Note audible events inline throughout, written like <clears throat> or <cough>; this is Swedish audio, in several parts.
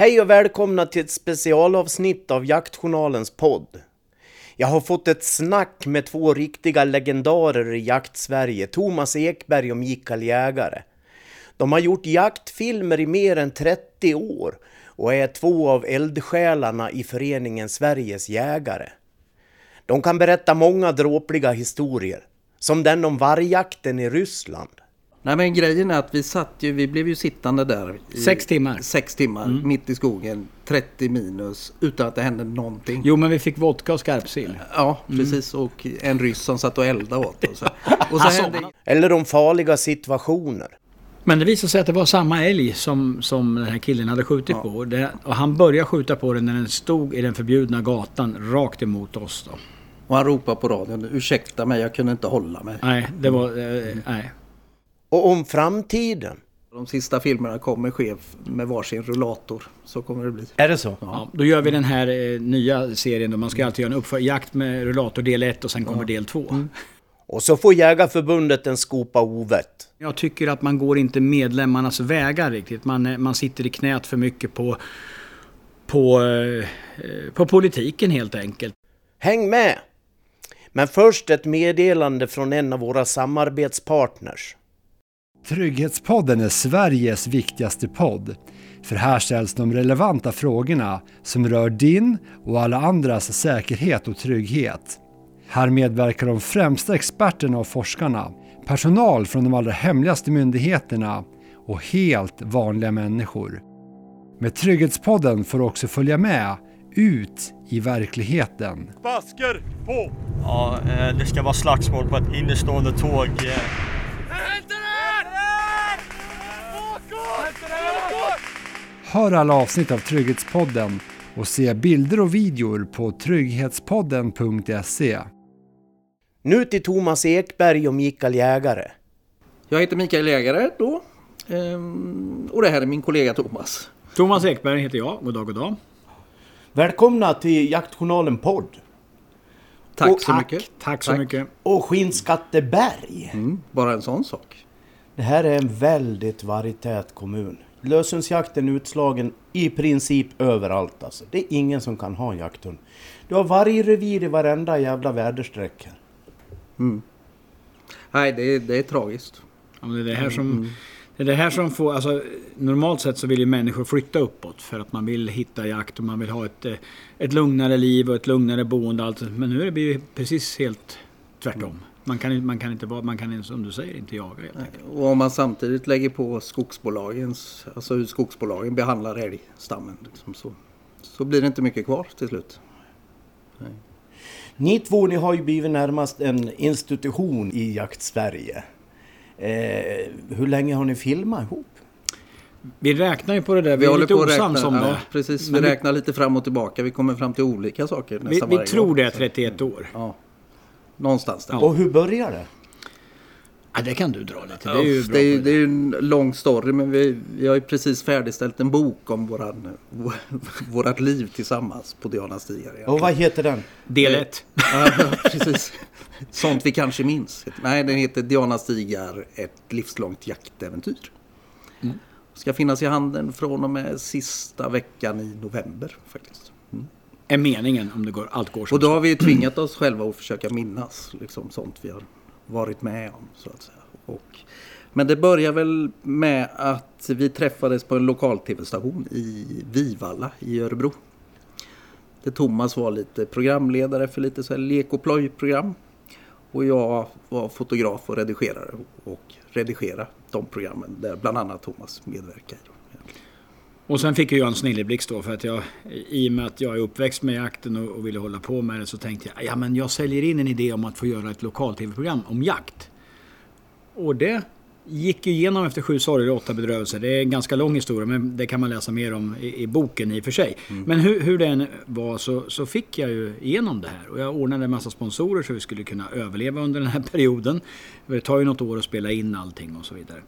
Hej och välkomna till ett specialavsnitt av Jaktjournalens podd. Jag har fått ett snack med två riktiga legendarer i jaktsverige, Thomas Ekberg och Mikael Jägare. De har gjort jaktfilmer i mer än 30 år och är två av eldsjälarna i föreningen Sveriges jägare. De kan berätta många dråpliga historier, som den om vargjakten i Ryssland. Nej men grejen är att vi satt ju, vi blev ju sittande där. I sex timmar. Sex timmar, mm. mitt i skogen, 30 minus, utan att det hände någonting. Jo men vi fick vodka och skarpsill. Ja, precis. Mm. Och en ryss som satt och eldade åt oss. Och så <laughs> hände... Eller om farliga situationer. Men det visade sig att det var samma älg som, som den här killen hade skjutit ja. på. Det, och han började skjuta på den när den stod i den förbjudna gatan rakt emot oss. Då. Och han ropade på radion, ursäkta mig jag kunde inte hålla mig. Nej, det var... Eh, nej. Och om framtiden. De sista filmerna kommer ske med varsin rullator. Så kommer det bli. Är det så? Ja. ja då gör vi den här eh, nya serien då man ska alltid göra en uppför jakt med rullator del 1 och sen kommer ja. del 2. Mm. <laughs> Och så får Jägarförbundet en skopa ovett. Jag tycker att man går inte medlemmarnas vägar riktigt. Man, eh, man sitter i knät för mycket på, på, eh, på politiken helt enkelt. Häng med! Men först ett meddelande från en av våra samarbetspartners. Trygghetspodden är Sveriges viktigaste podd. För här ställs de relevanta frågorna som rör din och alla andras säkerhet och trygghet. Här medverkar de främsta experterna och forskarna, personal från de allra hemligaste myndigheterna och helt vanliga människor. Med Trygghetspodden får du också följa med ut i verkligheten. Basker på! Ja, eh, det ska vara slagsmål på ett innestående tåg. Hör alla avsnitt av Trygghetspodden och se bilder och videor på trygghetspodden.se. Nu till Thomas Ekberg och Mikael Jägare. Jag heter Mikael Jägare då. Ehm, och det här är min kollega Thomas. Thomas Ekberg heter jag. God dag, god dag. Välkomna till Jaktjournalen podd. Tack och så tack, mycket. Tack så tack. mycket. Och Skinnskatteberg. Mm, bara en sån sak. Det här är en väldigt vargtät kommun. Lösensjakten är utslagen i princip överallt alltså. Det är ingen som kan ha en jakthund. Du har vargrevir i varenda jävla väderstreck här. Mm. Nej, det är, det är tragiskt. Ja, det är det här som... Mm. Det är det här som får, alltså, normalt sett så vill ju människor flytta uppåt för att man vill hitta jakt och man vill ha ett, eh, ett lugnare liv och ett lugnare boende. Allt. Men nu är det ju precis helt tvärtom. Man kan, man kan inte vara, man kan som du säger inte jaga helt enkelt. Och om man samtidigt lägger på skogsbolagens, alltså hur skogsbolagen behandlar älgstammen. Liksom så, så blir det inte mycket kvar till slut. Nej. Ni två ni har ju blivit närmast en institution i jakt-Sverige. Eh, hur länge har ni filmat ihop? Vi räknar ju på det där, vi, vi är lite osams om det. Ja, precis, vi Men räknar lite fram och tillbaka. Vi kommer fram till olika saker nästan Vi, vi tror det är 31 år. Ja. Någonstans där. Och hur börjar det? Ja, det kan du dra lite. Det är ju, det är, det är en lång story men vi, vi har ju precis färdigställt en bok om våran, <laughs> vårat liv tillsammans på Diana stigar. Och vad heter den? Del 1. Ja, precis. Sånt vi kanske minns. Nej, den heter Diana stigar, ett livslångt jaktäventyr. Mm. Ska finnas i handeln från och med sista veckan i november faktiskt. Är meningen om det går, allt går som Och då har vi tvingat oss själva att försöka minnas liksom, sånt vi har varit med om. Så att säga. Och, men det börjar väl med att vi träffades på en lokal tv-station i Vivalla i Örebro. Där Thomas var lite programledare för lite så här lek och plojprogram. Och jag var fotograf och redigerare och redigera de programmen där bland annat Thomas medverkar. Och sen fick jag en snilleblixt då för att jag i och med att jag är uppväxt med jakten och, och ville hålla på med det så tänkte jag ja men jag säljer in en idé om att få göra ett lokal-tv-program om jakt. Och det gick igenom efter sju sorger och åtta bedrövelser. Det är en ganska lång historia men det kan man läsa mer om i, i boken i och för sig. Mm. Men hur, hur det än var så, så fick jag ju igenom det här. Och jag ordnade en massa sponsorer så vi skulle kunna överleva under den här perioden. Det tar ju något år att spela in allting och så vidare.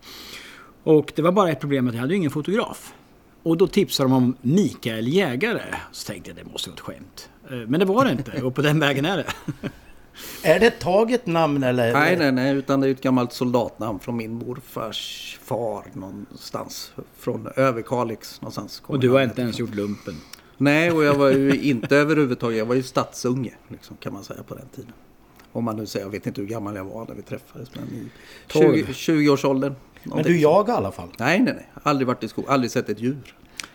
Och det var bara ett problem att jag hade ingen fotograf. Och då tipsade de om Mikael Jägare. Så tänkte jag det måste vara ett skämt. Eh, men det var det inte <laughs> och på den vägen är det. <laughs> Är det ett taget namn eller? Nej, nej, nej, utan det är ett gammalt soldatnamn från min morfars far någonstans. Från Överkalix någonstans. Och du har inte ens gjort lumpen. Nej, och jag var ju <laughs> inte överhuvudtaget. Jag var ju stadsunge, liksom, kan man säga på den tiden. Om man nu säger, jag vet inte hur gammal jag var när vi träffades, men i 20, 20-årsåldern. Men du jagar i alla fall? Nej, nej, nej. Aldrig varit i skog, aldrig sett ett djur.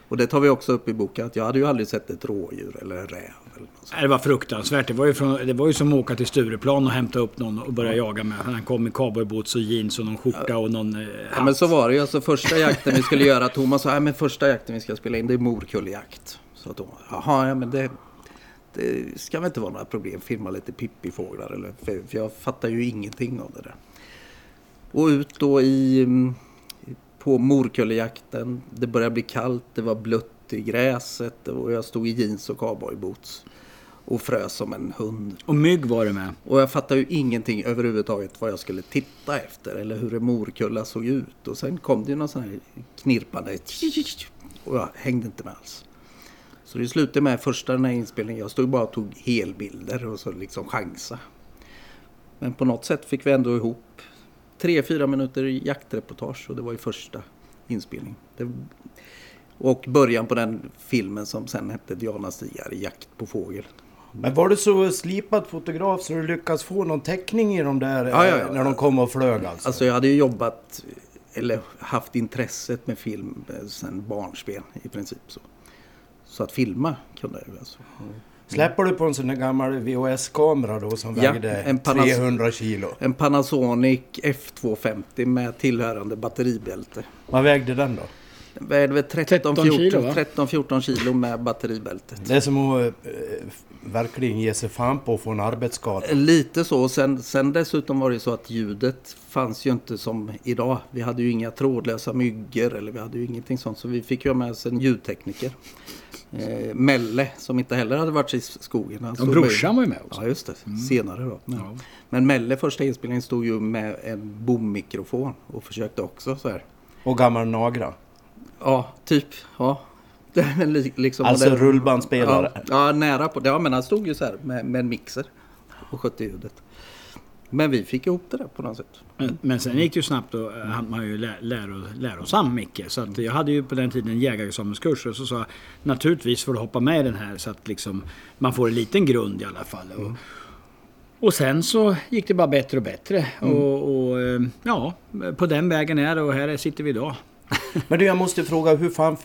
Och det tar vi också upp i boken, att jag hade ju aldrig sett ett rådjur eller en räv. Eller något sånt. Nej, Det var fruktansvärt. Det var, ju från, det var ju som att åka till Stureplan och hämta upp någon och börja jaga med. Han kom i cowboyboots och jeans och någon skjorta och någon eh, Ja, men så var det ju. Alltså, första jakten vi skulle göra, Thomas sa, "Nej, men första jakten vi ska spela in det är morkullejakt. Så Thomas, jaha, ja men det, det ska väl inte vara några problem, filma lite pippifåglar eller, för, för jag fattar ju ingenting av det där. Och ut då i, mm, på morkullejakten, det började bli kallt, det var blött i gräset och jag stod i jeans och cowboyboots. Och frös som en hund. Och mygg var det med. Och jag fattade ju ingenting överhuvudtaget vad jag skulle titta efter eller hur en morkulla såg ut. Och sen kom det ju någon sån här knirpande och jag hängde inte med alls. Så det slutade med första den här inspelningen, jag stod bara och tog helbilder och så liksom chansa. Men på något sätt fick vi ändå ihop tre, fyra minuter jaktreportage och det var ju första inspelningen. Det, och början på den filmen som sen hette Diana Stigar, Jakt på fågel. Men var du så slipad fotograf så du lyckas få någon täckning i de där Ja, ja, eh, ja. när de kom och flög alltså? Alltså jag hade ju jobbat eller haft intresset med film eh, sen barnsben i princip. Så, så att filma kunde jag ju alltså. Släpper du på en sån där gammal VHS-kamera då som Ja, vägde en Panas- 300 kilo? En Panasonic F250 med tillhörande batteribälte. Vad vägde den då? Den vägde väl 13 kilo, va? 13-14 kilo med batteribältet. Det är som att eh, verkligen ge sig fan på att få en arbetsskada. Lite så. Sen, sen dessutom var det så att ljudet fanns ju inte som idag. Vi hade ju inga trådlösa myggor eller vi hade ju ingenting sånt. Så vi fick ju ha med oss en ljudtekniker. Eh, Melle som inte heller hade varit i skogen. Han Och stod brorsan var ju med också. Ja just det, senare då. Men, Ja. men Melle första inspelningen stod ju med en bommikrofon och försökte också så här. Och gammal Nagra. Ja, typ. Ja. <laughs> Liksom Alltså det- rullbandspelare. Ja, ja, nära på det. Ja, men han stod ju så här med, med en mixer och skötte ljudet. Men vi fick ihop det där på något sätt. Men, men sen gick det ju snabbt och eh, han var ju lä, läro, lärosam Micke. Så att jag hade ju på den tiden en jägarexamenskurs och så sa jag naturligtvis får du hoppa med i den här så att liksom man får en liten grund i alla fall. Och, och sen så gick det bara bättre och bättre. Och, och eh, ja, på den vägen är det och här sitter vi idag. Men du, jag måste fråga, hur fan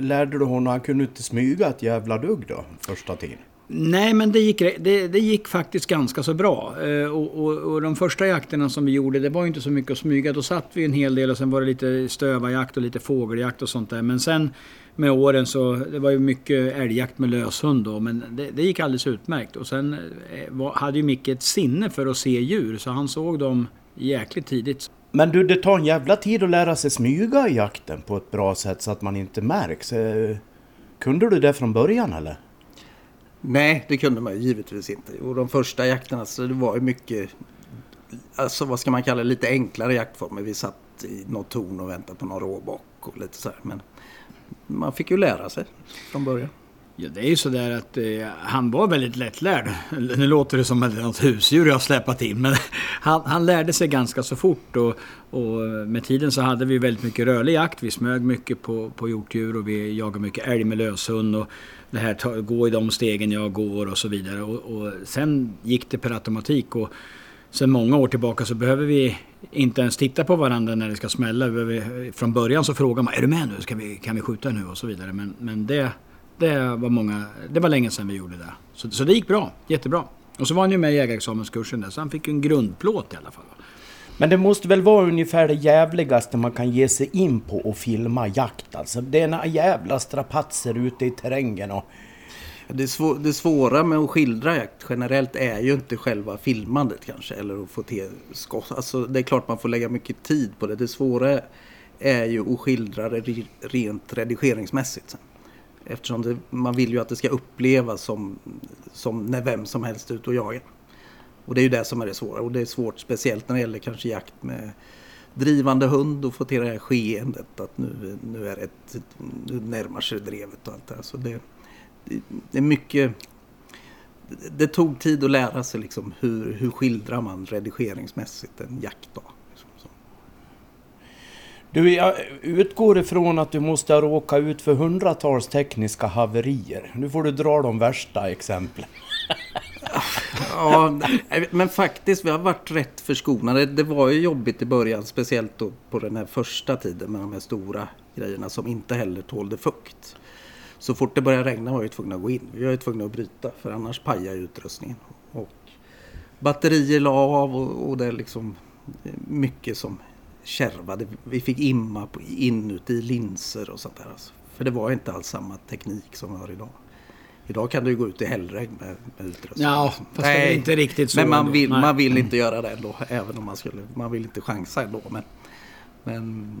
lärde du honom? Han kunde inte smyga ett jävla dugg då, första tiden? Nej, men det gick, det, det gick faktiskt ganska så bra. Eh, och, och, och de första jakterna som vi gjorde, det var ju inte så mycket att smyga. Då satt vi en hel del och sen var det lite stövarjakt och lite fågeljakt och sånt där. Men sen med åren så, det var ju mycket älgjakt med löshund då, men det, det gick alldeles utmärkt. Och sen eh, var, hade ju Micke ett sinne för att se djur, så han såg dem jäkligt tidigt. Men du, det tar en jävla tid att lära sig smyga i jakten på ett bra sätt så att man inte märks. Eh, kunde du det från början eller? Nej, det kunde man givetvis inte. Och de första jakterna, så det var ju mycket, alltså vad ska man kalla det, lite enklare jaktformer. Vi satt i något torn och väntade på någon råbock och lite så här. Men man fick ju lära sig från början. Ja, det är ju sådär att eh, han var väldigt lättlärd. <laughs> Nu låter det som att det är något husdjur jag har släpat in. Men <laughs> han, han lärde sig ganska så fort. Och, och med tiden så hade vi väldigt mycket rörlig jakt. Vi smög mycket på, på hjortdjur och vi jagade mycket älg med löshund. Och det här ta, gå i de stegen jag går och så vidare. Och, och sen gick det per automatik. Och sen många år tillbaka så behöver vi inte ens titta på varandra när det ska smälla. Vi behöver, från början så frågar man, är du med nu? Ska vi, kan vi skjuta nu? Och så vidare. Men, men det, det var, många, det var länge sedan vi gjorde det. Så, så det gick bra, jättebra. Och så var han ju med i jägarexamenskursen där, så han fick ju en grundplåt i alla fall. Men det måste väl vara ungefär det jävligaste man kan ge sig in på och filma jakt alltså. Det är några jävla strapatser ute i terrängen och... Det, svå- det svåra med att skildra jakt generellt är ju inte själva filmandet kanske. Eller att få till skott. Alltså, det är klart man får lägga mycket tid på det. Det svåra är ju att skildra det re- rent redigeringsmässigt. Sen. Eftersom det, man vill ju att det ska upplevas som, som när vem som helst är ute och jagar. Och det är ju det som är det svåra. Och det är svårt speciellt när det gäller kanske jakt med drivande hund och få till det här skeendet att nu, nu, är det ett, nu närmar sig drevet och allt det här. Så det, det, det är mycket det- det tog tid att lära sig liksom hur, hur skildrar man redigeringsmässigt en jaktdag. Du, jag utgår ifrån att du måste ha råkat ut för hundratals tekniska haverier. Nu får du dra de värsta exemplen. <laughs> Ja, men faktiskt, vi har varit rätt förskonade. Det var ju jobbigt i början, speciellt då på den här första tiden med de här stora grejerna som inte heller tålde fukt. Så fort det började regna var vi tvungna att gå in. Vi var ju tvungna att bryta, för annars pajar utrustningen. Och batterier la av och, och det är liksom mycket som kärvade. Vi fick imma på- inuti linser och sånt där. Alltså. För det var inte alls samma teknik som vi har idag. Idag kan du ju gå ut i hällregn med, med utrustning. Ja, fast det är inte riktigt så Men man vill, Nej. man vill inte göra det ändå. Även om man skulle. Man vill inte chansa ändå. Men, men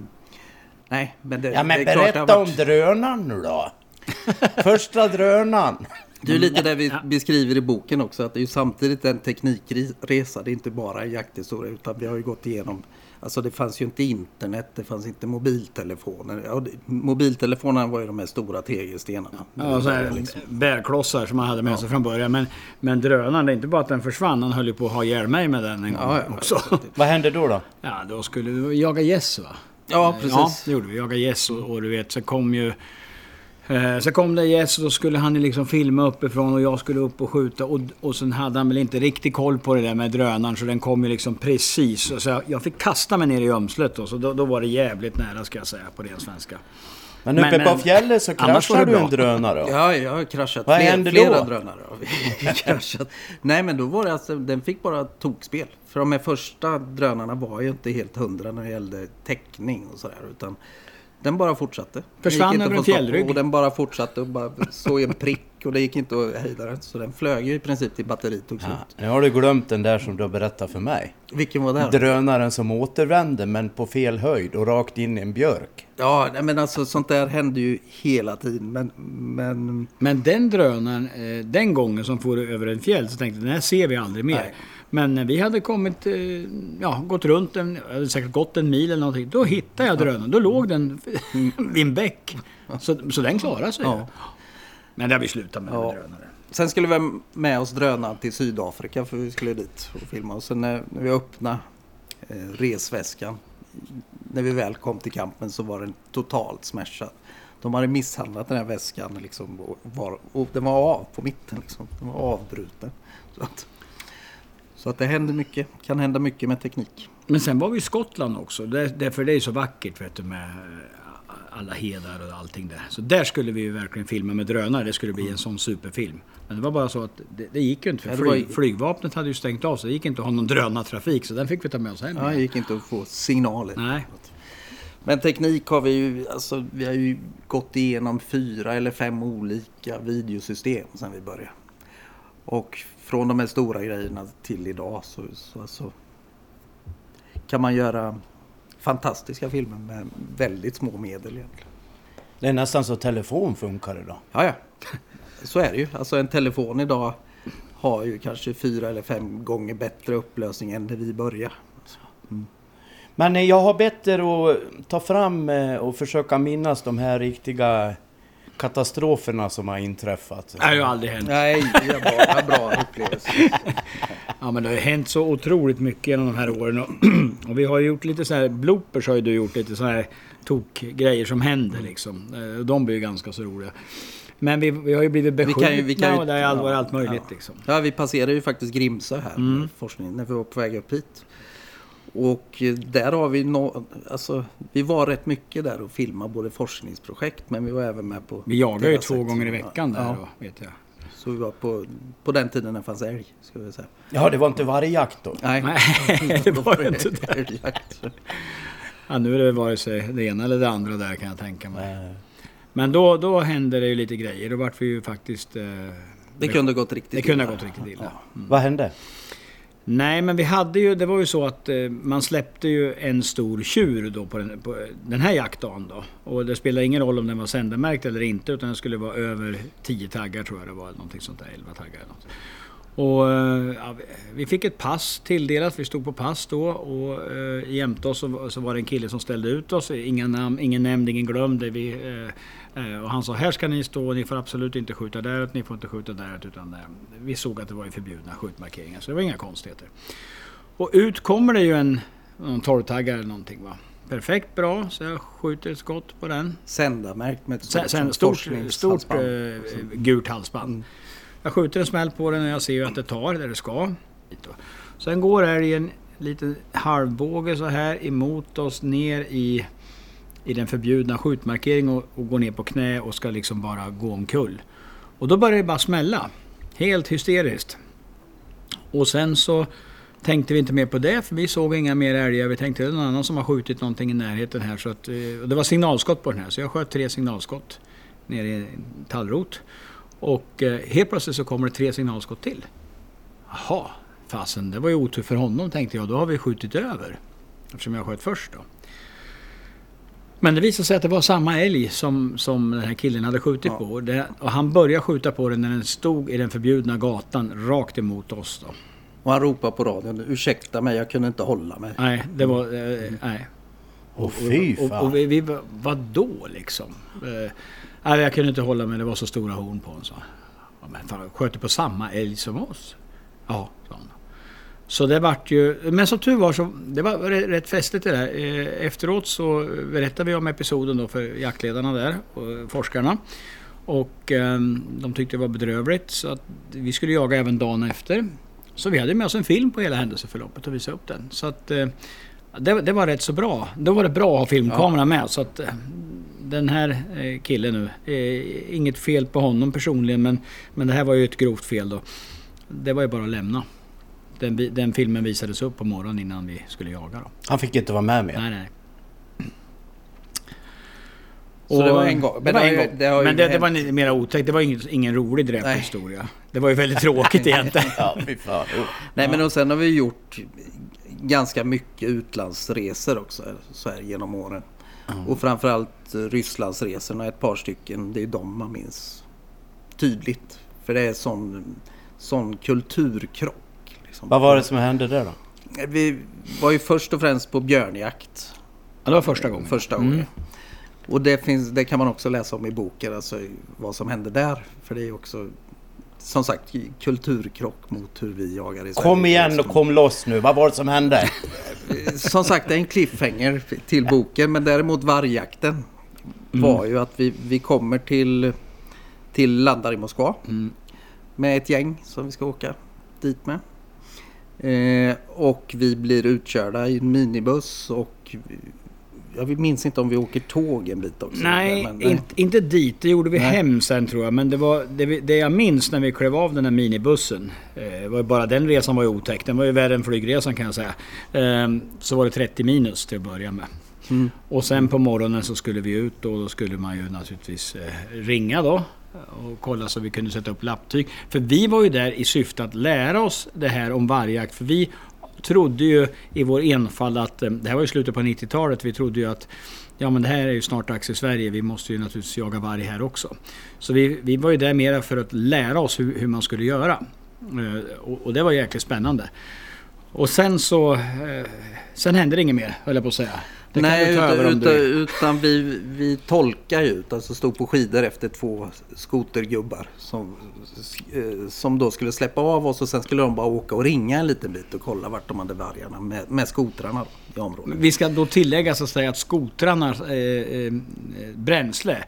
nej, men det, Ja men det är klart det berätta om varit- drönaren nu då. Första drönaren. Det är lite det vi beskriver i boken också. Att det är ju samtidigt en teknikresa. Det är inte bara en jakthistoria. Utan vi har ju gått igenom. Alltså det fanns ju inte internet. Det fanns inte mobiltelefoner. Ja, mobiltelefonerna var ju de här stora tegelstenarna. Ja, så här, liksom. bärklossar som man hade med sig från början. Men, men drönaren, det är inte bara att den försvann. Han höll ju på att ha ihjäl mig med den en gång Ja, ja, också. Vad hände då då? Ja, då skulle vi jaga gäss va? Ja, precis. Ja, det gjorde vi. Jaga gäss och, och du vet, så kom ju... Eh, så kom det gäss och då skulle han liksom filma uppifrån och jag skulle upp och skjuta. Och, och sen hade han väl inte riktigt koll på det där med drönaren så den kom ju liksom precis. Så jag, jag fick kasta mig ner i ömslet då, så då, då var det jävligt nära ska jag säga på ren svenska. Men Men, uppe på eh, fjället så det du en drönare? Ja, jag har kraschat Vad fler, hände då? flera drönare. <laughs> Kraschat. Nej, men då var det alltså, den fick bara tokspel. För de här första drönarna var ju inte helt hundra när det gällde täckning och sådär. Utan den bara fortsatte. Den Försvann över en fjällrygg. Och den bara fortsatte och bara såg en prick och det gick inte att hejda den. Så den flög ju i princip till batteriet tog slut. Ja, nu har du glömt den där som du har berättat för mig. Vilken var det? Drönaren som återvände men på fel höjd och rakt in i en björk. Ja, men alltså sånt där händer ju hela tiden. Men, men Men den drönaren, eh, den gången som for över en fjäll så tänkte jag den här ser vi aldrig mer. Nej. Men när vi hade kommit, eh, ja, gått runt en, hade säkert gått en mil eller någonting. Då hittade jag drönaren. Då låg den <laughs> vid en bäck. Så, så den klarade sig. Ja. Men det har vi slutat med, Ja. med drönare. Sen skulle vi med oss drönaren till Sydafrika för vi skulle dit och filma. Och sen när, när vi öppnade eh, resväskan, när vi väl kom till campen så var den totalt smashad. De hade misshandlat den här väskan liksom, och, var, och den var av på mitten. Liksom. Den var avbruten. Så att, så att det händer mycket, kan hända mycket med teknik. Men sen var vi i Skottland också. Där, därför det är så vackert vet du, med eh, alla hedar och allting där. Så där skulle vi ju verkligen filma med drönare. Det skulle bli en sån superfilm. Men det var bara så att det, det gick ju inte. För flyg, flygvapnet hade ju stängt av så det gick inte att ha någon drönartrafik. Så den fick vi ta med oss hem. Ja, det gick inte att få signaler. Nej. Men teknik har vi ju, alltså vi har ju gått igenom fyra eller fem olika videosystem sedan vi började. Och från de här stora grejerna till idag så, så alltså, kan man göra fantastiska filmer med väldigt små medel egentligen. Det är nästan så telefon funkar idag. Ja, ja. Så är det ju. Alltså en telefon idag har ju kanske fyra eller fem gånger bättre upplösning än när vi började. Men eh, jag har bett er att ta fram eh, och försöka minnas de här riktiga katastroferna som har inträffat. Det har ju aldrig hänt. Nej, det var bra, bra upplevelse. Ja men det har ju hänt så otroligt mycket genom de här åren. Och, <clears throat> och vi har ju gjort lite så här bloopers har ju du gjort lite så här tokgrejer som händer liksom. Eh, och De blir ju ganska så roliga. Men vi, vi har ju blivit kan ju- beskjutna vi kan ju- och det är all, ja, allt möjligt ja. liksom. Ja, vi passerade ju faktiskt Grimsö här Mm. forskningen när vi var på väg upp hit. Och där har vi no, alltså, vi var rätt mycket där och filmade både forskningsprojekt men vi var även med på... Vi jagar ju två gånger i veckan där Ja, då, vet jag. så vi var på, på den tiden det fanns älg, ska vi säga. Ja, det var inte vargjakt då? Nej, Nej, <laughs> det var inte <laughs> det. älgjakt. Ja, nu är det vare sig det ena eller det andra där kan jag tänka mig. Men då, då hände det ju lite grejer. Då vart vi ju faktiskt... Eh, Det kunde gått riktigt det kunde ha gått riktigt illa. Vad hände? Nej, men vi hade ju, det var ju så att eh, man släppte ju en stor tjur då på den, på eh, den här jaktdagen då. Och det spelade ingen roll om den var sändarmärkt eller inte utan den skulle vara över 10 taggar tror jag det var, eller någonting sånt där, 11 taggar eller något. Och, eh, ja, vi fick ett pass tilldelat, vi stod på pass då och eh, jämte oss så, så var det en kille som ställde ut oss. Ingen, namn, ingen nämnd, ingen glömd. Vi, eh, eh, och han sa här ska ni stå, ni får absolut inte skjuta däråt, ni får inte skjuta däråt. Utan, eh, vi såg att det var förbjudna skjutmarkeringar så det var inga konstigheter. Och ut kommer det ju en, en torrtaggare eller någonting va. Perfekt bra, så jag skjuter ett skott på den. Sändarmärkt med ett Sen, stort, sen, stort, stort eh, gult halsband. Jag skjuter en smäll på den och jag ser ju att det tar där det ska. Sen går älgen lite halvbåge så här emot oss ner i, i den förbjudna skjutmarkeringen och, och går ner på knä och ska liksom bara gå omkull. Och då börjar det bara smälla. Helt hysteriskt. Och sen så tänkte vi inte mer på det för vi såg inga mer älgar. Vi tänkte att det är någon annan som har skjutit någonting i närheten här. Så att, eh, och det var signalskott på den här så jag sköt tre signalskott ner i en tallrot. Och eh, helt plötsligt så kommer det tre signalskott till. Jaha, fasen det var ju otur för honom tänkte jag. Då har vi skjutit över. Eftersom jag sköt först då. Men det visade sig att det var samma älg som, som den här killen hade skjutit Ja. på. Och, det, och han började skjuta på den när den stod i den förbjudna gatan rakt emot oss då. Och han ropade på radion. Ursäkta mig, jag kunde inte hålla mig. Nej, det var... Eh, nej. Åh fy Och, fan. och vi, vi var- vadå liksom? Eh, nej, jag kunde inte hålla mig, det var så stora horn på den. Så. Ja, men fan, sköt du på samma älg som oss? Ja, sa han. Så det vart ju... Men som tur var så... Det var rätt, festligt det där. Eh, Efteråt så berättade vi om episoden då för jaktledarna där, och forskarna. Och eh, de tyckte det var bedrövligt så att vi skulle jaga även dagen efter. Så vi hade med oss en film på hela händelseförloppet och visade upp den. Så att eh, det, det var rätt så bra. Då var det bra att ha filmkameran med. Så att eh, den här eh, killen nu, eh, inget fel på honom personligen men, men det här var ju ett grovt fel då. Det var ju bara att lämna. Den, den filmen visades upp på morgonen innan vi skulle jaga då. Han fick inte vara med mer. Nej, nej. Så det var en gång. Det Men var det en gång. det Men det, var mer otäckt. Det var ingen, ingen rolig dräparhistoria. Det var ju väldigt tråkigt egentligen. <laughs> Ja, fy fan. Oh. Nej men och sen har vi gjort ganska mycket utlandsresor också så här genom åren. Och framförallt Rysslandsresorna, ett par stycken. Det är de man minns tydligt. För det är sån, sån kulturkrock. Liksom. Vad var det som hände där då? Vi var ju först och främst på björnjakt Ja, det var första gången. första Mm. gången. Och det, finns, det kan man också läsa om i boken, alltså vad som hände där. För det är också som sagt kulturkrock mot hur vi jagar i Sverige. Kom igen och kom loss nu. Vad var det som hände? Som sagt, det är en cliffhanger till boken. Men däremot vargjakten var ju att vi, vi kommer till, till landar i Moskva. Med ett gäng som vi ska åka dit med. Eh, och vi blir utkörda i en minibuss och jag minns inte om vi åker tåg en bit också. Nej, Men, inte, inte dit. Det gjorde vi Nej. hem sen tror jag. Men det, var, det, vi- det jag minns när vi klev av den här minibussen. Eh, var bara den resan var ju otäck. Den var ju värre än flygresan kan jag säga. Eh, så var det 30 minus till att börja med. Mm. Och sen på morgonen så skulle vi ut och då skulle man ju naturligtvis eh, ringa då. Och kolla så vi kunde sätta upp lapptyg. För vi var ju där i syfte att lära oss det här om vargjakt. För vi trodde ju i vår enfald att, eh, det här var ju slutet på 90-talet, vi trodde ju att ja men det här är ju snart dags i Sverige, vi måste ju naturligtvis jaga varg här också. Så vi, vi var ju där mera för att lära oss hur, hur man skulle göra. Eh, och, och det var jäkligt spännande. Och sen så, eh, sen hände det inget mer höll jag på att säga. Det kan Nej, du ta utan, över om utan, du utan vi, vi tolkar ju ut, alltså stod på skidor efter två skotergubbar som, eh, som då skulle släppa av oss och sen skulle de bara åka och ringa en liten bit och kolla vart de hade vargarna med, med skotrarna i området. Vi ska då tillägga så att säga att skotrarnas eh, eh, bränsle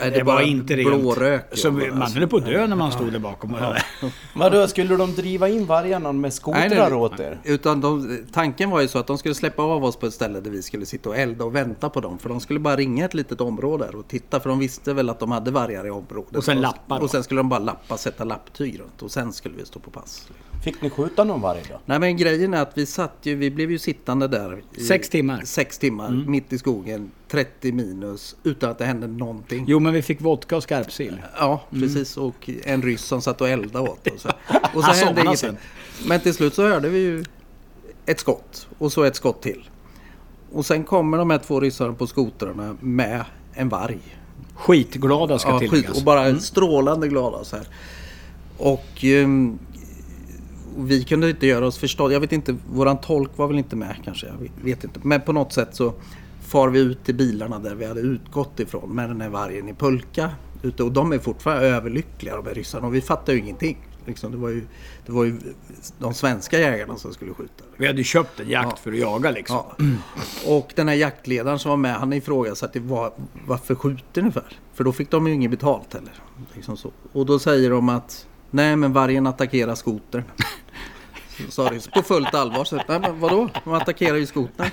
Nej, det, var bara inte rent. blå rök. Så man höll på att dö när man stod där bakom. <laughs> Vadå, skulle de driva in vargarna med skotrar nej. åt er? Utan de, tanken var ju så att de skulle släppa av oss på ett ställe där vi skulle sitta och elda och vänta på dem. För de skulle bara ringa ett litet område och titta för de visste väl att de hade vargar i området. Och sen lappa? Och sen skulle de bara lappa, sätta lapptyg runt och sen skulle vi stå på pass. Fick ni skjuta någon varg då? Nej men grejen är att vi satt ju, vi blev ju sittande där. I Sex timmar. Sex timmar, mitt i skogen, 30 minus, utan att det hände någonting. Jo men vi fick vodka och skarpsill. Ja, precis. Och en ryss som satt och eldade åt oss. <laughs> Och så hände ingenting. sen. Men till slut så hörde vi ju ett skott och så ett skott till. Och sen kommer de här två ryssarna på skotrarna med en varg. Skitglada ska Ja, tilläggas. skit, och bara strålande glada så här. Och och vi kunde inte göra oss förstådda. Jag vet inte, våran tolk var väl inte med kanske. Jag vet inte. Men på något sätt så far vi ut till bilarna där vi hade utgått ifrån med den här vargen i pulka. Ute, och de är fortfarande överlyckliga de här ryssarna och vi fattar ju ingenting. Liksom, det, var ju, det var ju de svenska jägarna som skulle skjuta. Vi hade ju köpt en jakt Ja. för att jaga liksom. Ja. <clears throat> Och den här jaktledaren som var med han ifrågasatte var, varför skjuter ni för? För då fick de ju inget betalt heller. Liksom. Och då säger de att nej men vargen attackerar skotern. <laughs> Så sa det på fullt allvar. Så, nej men vadå? De attackerar ju skotern.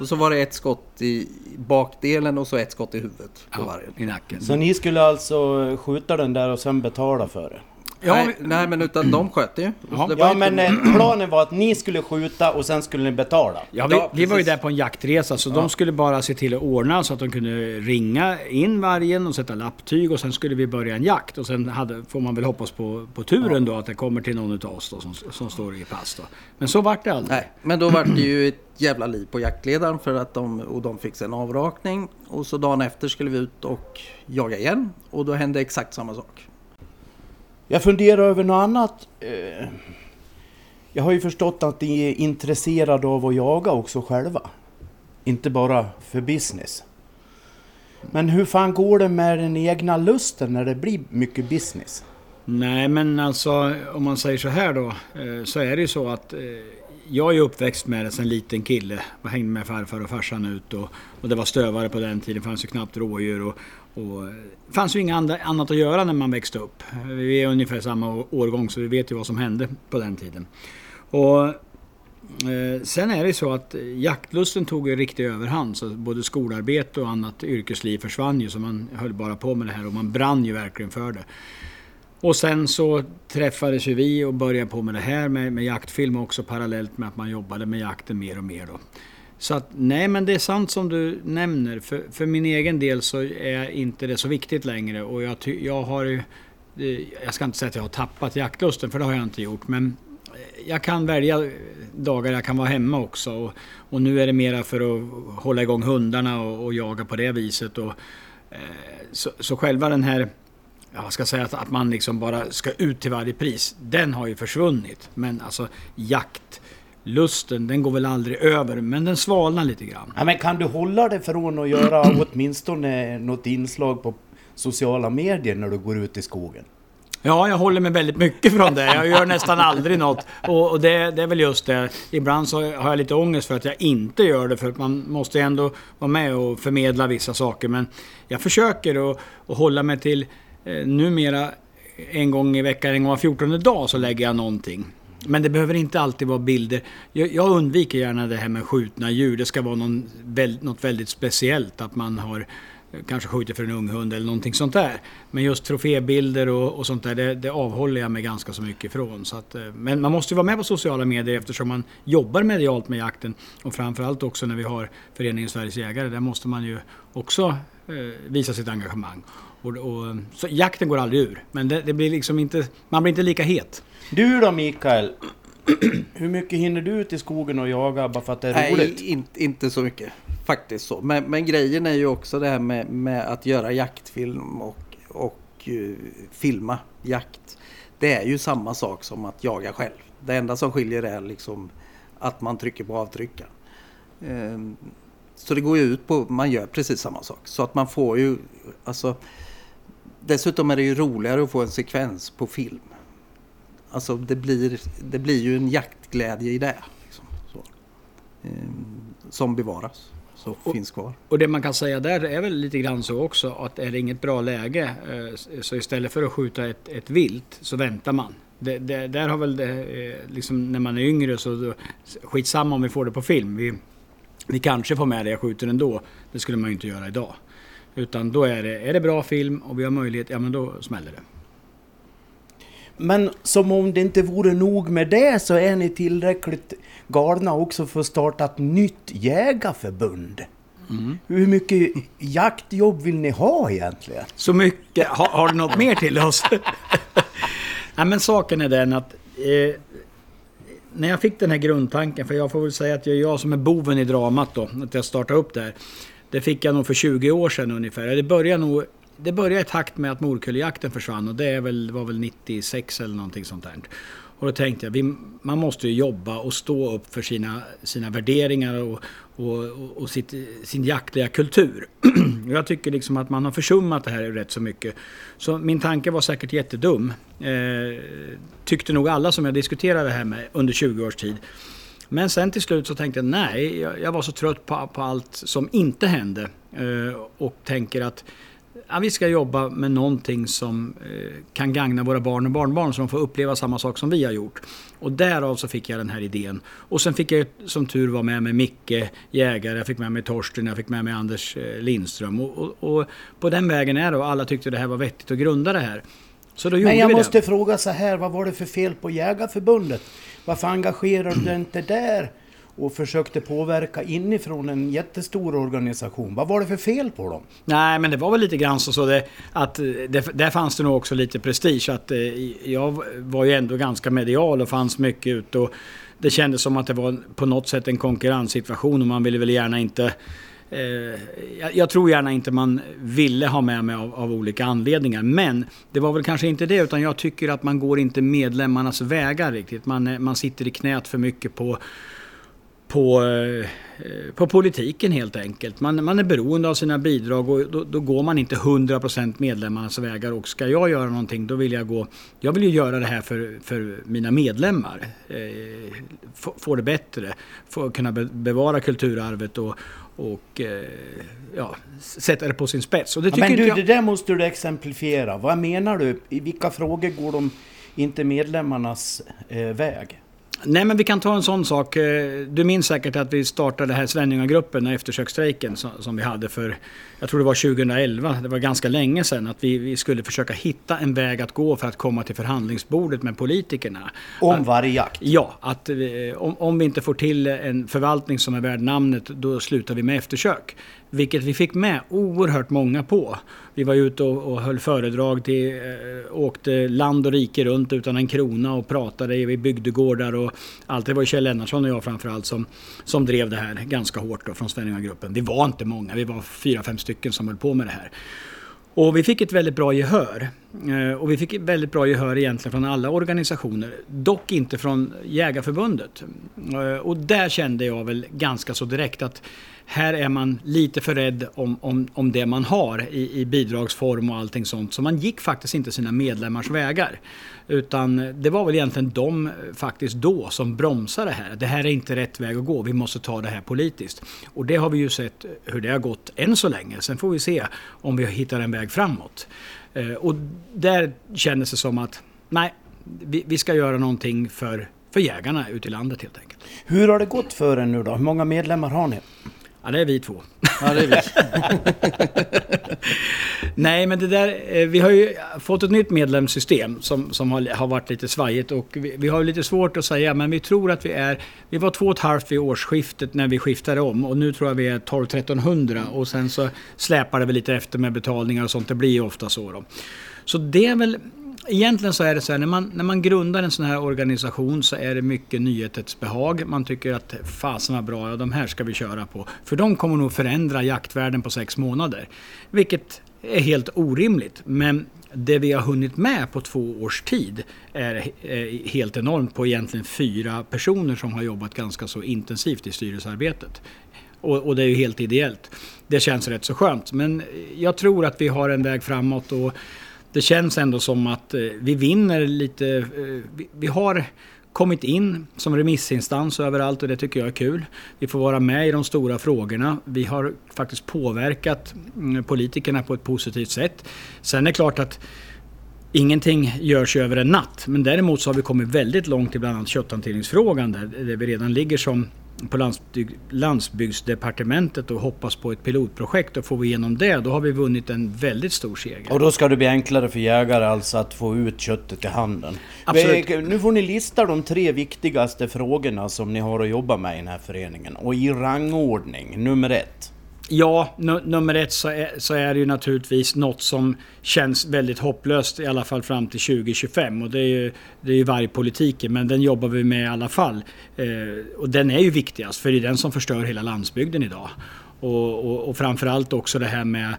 Och så var det ett skott i bakdelen och så ett skott i huvudet på vargen. I nacken. Så ni skulle alltså skjuta den där och sen betala för det? Ja, nej, vi- nej men utan de sköt ju. Ja. Ja inte- men eh, planen var att ni skulle skjuta och sen skulle ni betala? Ja, vi, Ja, vi var ju där på en jaktresa så de skulle bara se till att ordna så att de kunde ringa in vargen och sätta lapptyg och sen skulle vi börja en jakt. Och sen hade, får man väl hoppas på, på turen då att det kommer till någon av oss då, som, som står i pass. Då. Men så vart det aldrig. Nej, men då var det ju ett jävla liv på jaktledaren för att de, och de fick en avrakning. Och så dagen efter skulle vi ut och jaga igen. Och då hände exakt samma sak. Jag funderar över något annat. Eh, jag har ju förstått att ni är intresserade av att jaga också själva. Inte bara för business. Men hur fan går det med den egna lusten när det blir mycket business? Nej men alltså om man säger så här då eh, så är det ju så att eh, jag är uppväxt med det sen liten kille. Jag hängde med farfar och farsan ut och, och det var stövare på den tiden. Det fanns ju knappt rådjur och, och det fanns ju inget annat att göra när man växte upp. Vi är ungefär samma årgång så vi vet ju vad som hände på den tiden. Och eh, sen är det så att jaktlusten tog ju riktig överhand. Så både skolarbete och annat yrkesliv försvann ju. Så man höll bara på med det här och man brann ju verkligen för det. Och sen så träffades ju vi och började på med det här med, med jaktfilm också parallellt med att man jobbade med jakten mer och mer då. Så att nej men det är sant som du nämner. För, för min egen del så är inte det så viktigt längre och jag, ty, jag har ju... Eh, jag ska inte säga att jag har tappat jaktlusten för det har jag inte gjort men eh, jag kan välja dagar jag kan vara hemma också. Och, och nu är det mera för att hålla igång hundarna och, och jaga på det viset. Och, eh, så, så själva den här jag ska säga att, att man liksom bara ska ut till varje pris. Den har ju försvunnit. Men alltså jaktlusten, den går väl aldrig över. Men den svalnar lite grann. Ja, men kan du hålla dig från att göra <clears throat> åtminstone något inslag på sociala medier när du går ut i skogen? Ja, jag håller mig väldigt mycket från det. Jag gör nästan aldrig något. Och, och det, det är väl just det. Ibland så har jag lite ångest för att jag inte gör det. För att man måste ändå vara med och förmedla vissa saker. Men jag försöker att, att hålla mig till eh, numera en gång i veckan, en gång var 14 dag så lägger jag någonting. Men det behöver inte alltid vara bilder. Jag, jag undviker gärna det här med skjutna djur. Det ska vara någon, väl, något väldigt speciellt. Att man har eh, kanske skjutit för en ung hund eller någonting sånt där. Men just trofébilder och, och sånt där, det, det avhåller jag mig ganska så mycket ifrån. Så att, eh, men man måste ju vara med på sociala medier eftersom man jobbar medialt med jakten. Och framförallt också när vi har föreningen Sveriges Jägare. Där måste man ju också eh, visa sitt engagemang. Och, och, så jakten går aldrig ur. Men det, det blir liksom inte, man blir inte lika het. Du då Mikael? <clears throat> Hur mycket hinner du ut i skogen och jaga bara för att det är roligt? Nej, in, inte så mycket. Faktiskt så. Men, men grejen är ju också det här med, med att göra jaktfilm och, och eh, filma jakt. Det är ju samma sak som att jaga själv. Det enda som skiljer är liksom att man trycker på avtryckaren. Ehm, så det går ju ut på, man gör precis samma sak. Så att man får ju, alltså Dessutom är det ju roligare att få en sekvens på film. Alltså det blir, det blir ju en jaktglädje i det. Liksom, så. Ehm, som bevaras. Så finns kvar. Och det man kan säga där är väl lite grann så också att är det inget bra läge eh, så istället för att skjuta ett, ett vilt så väntar man. Det, det, där har väl det, eh, liksom när man är yngre så då, skitsamma om vi får det på film. Vi, vi kanske får med det, jag skjuter ändå. Det skulle man ju inte göra idag. Utan då är det, är det bra film och vi har möjlighet, ja men då smäller det. Men som om det inte vore nog med det så är ni tillräckligt galna också för att starta ett nytt jägarförbund. Hur mycket jaktjobb vill ni ha egentligen? Så mycket. Har, har du något mer till oss? <laughs> Nej, men saken är den att eh, när jag fick den här grundtanken, för jag får väl säga att det är jag som är boven i dramat då, att jag startade upp det här. Det fick jag nog för 20 år sedan ungefär. Det började nog det började i takt med att morkulljakten försvann och det är väl, var väl 96 eller någonting sånt där. Och då tänkte jag, vi, man måste ju jobba och stå upp för sina, sina värderingar och, och, och sitt, sin jaktliga kultur. <clears throat> jag tycker liksom att man har försummat det här rätt så mycket. Så min tanke var säkert jättedum. Eh, tyckte nog alla som jag diskuterade det här med under 20 års tid. Men sen till slut så tänkte jag nej, jag, jag var så trött på, på allt som inte hände. Eh, och tänker att ja, vi ska jobba med någonting som eh, kan gagna våra barn och barnbarn så de får uppleva samma sak som vi har gjort. Och därav så fick jag den här idén. Och sen fick jag som tur var med mig Micke Jägare, jag fick med mig Torsten, jag fick med mig Anders eh, Lindström. Och, och, och, på den vägen är det och alla tyckte det här var vettigt att grunda det här. Så då gjorde Men jag vi måste det. fråga så här, vad var det för fel på Jägarförbundet? Varför engagerade du inte där och försökte påverka inifrån en jättestor organisation? Vad var det för fel på dem? Nej, men det var väl lite grann så, så det, att eh, det, där fanns det nog också lite prestige. Att, eh, jag var ju ändå ganska medial och fanns mycket ute. Och det kändes som att det var på något sätt en konkurrenssituation och man ville väl gärna inte Eh, jag, jag tror gärna inte man ville ha med mig av, av, olika anledningar. Men det var väl kanske inte det utan jag tycker att man går inte medlemmarnas vägar riktigt. Man, eh, man sitter i knät för mycket på på, eh, på politiken helt enkelt. Man, man är beroende av sina bidrag och då, då går man inte 100% medlemmarnas vägar. Och ska jag göra någonting då vill jag gå... Jag vill ju göra det här för, för mina medlemmar. Eh, få, få det bättre. Få kunna be, bevara kulturarvet och, och eh, ja, sätta det på sin spets. Och det Ja, men du, jag... det där måste du exemplifiera. Vad menar du? I vilka frågor går de inte medlemmarnas eh, väg? Nej men vi kan ta en sån sak. Eh, Du minns säkert att vi startade här Svenljungagruppen, eftersöksstrejken som som vi hade för, jag tror det var 2011, det var ganska länge sedan, att vi, vi skulle försöka hitta en väg att gå för att komma till förhandlingsbordet med politikerna. Om vargjakt? Ja, att eh, om, om vi inte får till en förvaltning som är värd namnet, då slutar vi med eftersök. Vilket vi fick med oerhört många på. Vi var ute och, och höll föredrag, till, eh, åkte land och rike runt utan en krona och pratade i bygdegårdar och allt. Det var Kjell Lennartsson och jag framförallt som, som drev det här ganska hårt då från Svenljungagruppen. Vi var inte många, vi var fyra, fem stycken som höll på med det här. Och vi fick ett väldigt bra gehör. Eh, och vi fick ett väldigt bra gehör egentligen från alla organisationer. Dock inte från Jägarförbundet. Eh, och där kände jag väl ganska så direkt att här är man lite för rädd om, om, om det man har i, i bidragsform och allting sånt. Så man gick faktiskt inte sina medlemmars vägar. Utan det var väl egentligen de eh, faktiskt då som bromsade det här. Det här är inte rätt väg att gå, vi måste ta det här politiskt. Och det har vi ju sett hur det har gått än så länge. Sen får vi se om vi hittar en väg framåt. Eh, och där kändes det som att nej, vi, vi ska göra någonting för, för jägarna ute i landet helt enkelt. Hur har det gått för er nu då? Hur många medlemmar har ni? Ja, det är vi två. Ja, det är vi. <laughs> Nej, men det där, eh, vi har ju fått ett nytt medlemssystem som, som har, har varit lite svajigt och vi, vi har lite svårt att säga, men vi tror att vi är, vi var två och ett halvt vid årsskiftet när vi skiftade om och nu tror jag vi är 12-1300 och sen så släpar det väl lite efter med betalningar och sånt, det blir ju ofta så då. Så det är väl, egentligen så är det så här, när man, när man grundar en sån här organisation så är det mycket nyhetens behag. Man tycker att fasen var bra, ja de här ska vi köra på. För de kommer nog förändra jaktvärlden på sex månader. Vilket är helt orimligt. Men det vi har hunnit med på två års tid är eh, helt enormt på egentligen fyra personer som har jobbat ganska så intensivt i styrelsearbetet. Och, och det är ju helt ideellt. Det känns rätt så skönt. Men jag tror att vi har en väg framåt och det känns ändå som att eh, vi vinner lite. Eh, vi- har kommit in som remissinstans överallt och det tycker jag är kul. Vi får vara med i de stora frågorna. Vi har faktiskt påverkat mm, politikerna på ett positivt sätt. Sen är det klart att Ingenting görs över en natt, men däremot så har vi kommit väldigt långt i bland annat kötthanteringsfrågan där, där vi redan ligger som på landsbygd, landsbygdsdepartementet och hoppas på ett pilotprojekt och får vi igenom det då har vi vunnit en väldigt stor seger. Och då ska det bli enklare för jägare alltså att få ut köttet i handeln. Absolut. Nu får ni lista de tre viktigaste frågorna som ni har att jobba med i den här föreningen. Och i rangordning, nummer ett. Ja, nummer ett så är, så är det ju naturligtvis något som känns väldigt hopplöst i alla fall fram till 2025 och det är ju, det är ju vargpolitiken men den jobbar vi med i alla fall. Eh, och den är ju viktigast för det är den som förstör hela landsbygden idag. Och, och, och framförallt också det här med